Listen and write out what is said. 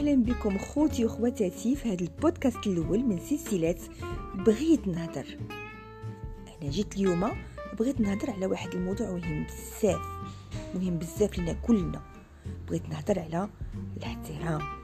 أهلا بكم خوتي وخواتاتي في هذا البودكاست الأول من سلسلة بغيت نهضر. أنا جيت اليوم بغيت نهضر على واحد الموضوع مهم بزاف مهم بزاف لنا كلنا. بغيت نهضر على الاحترام.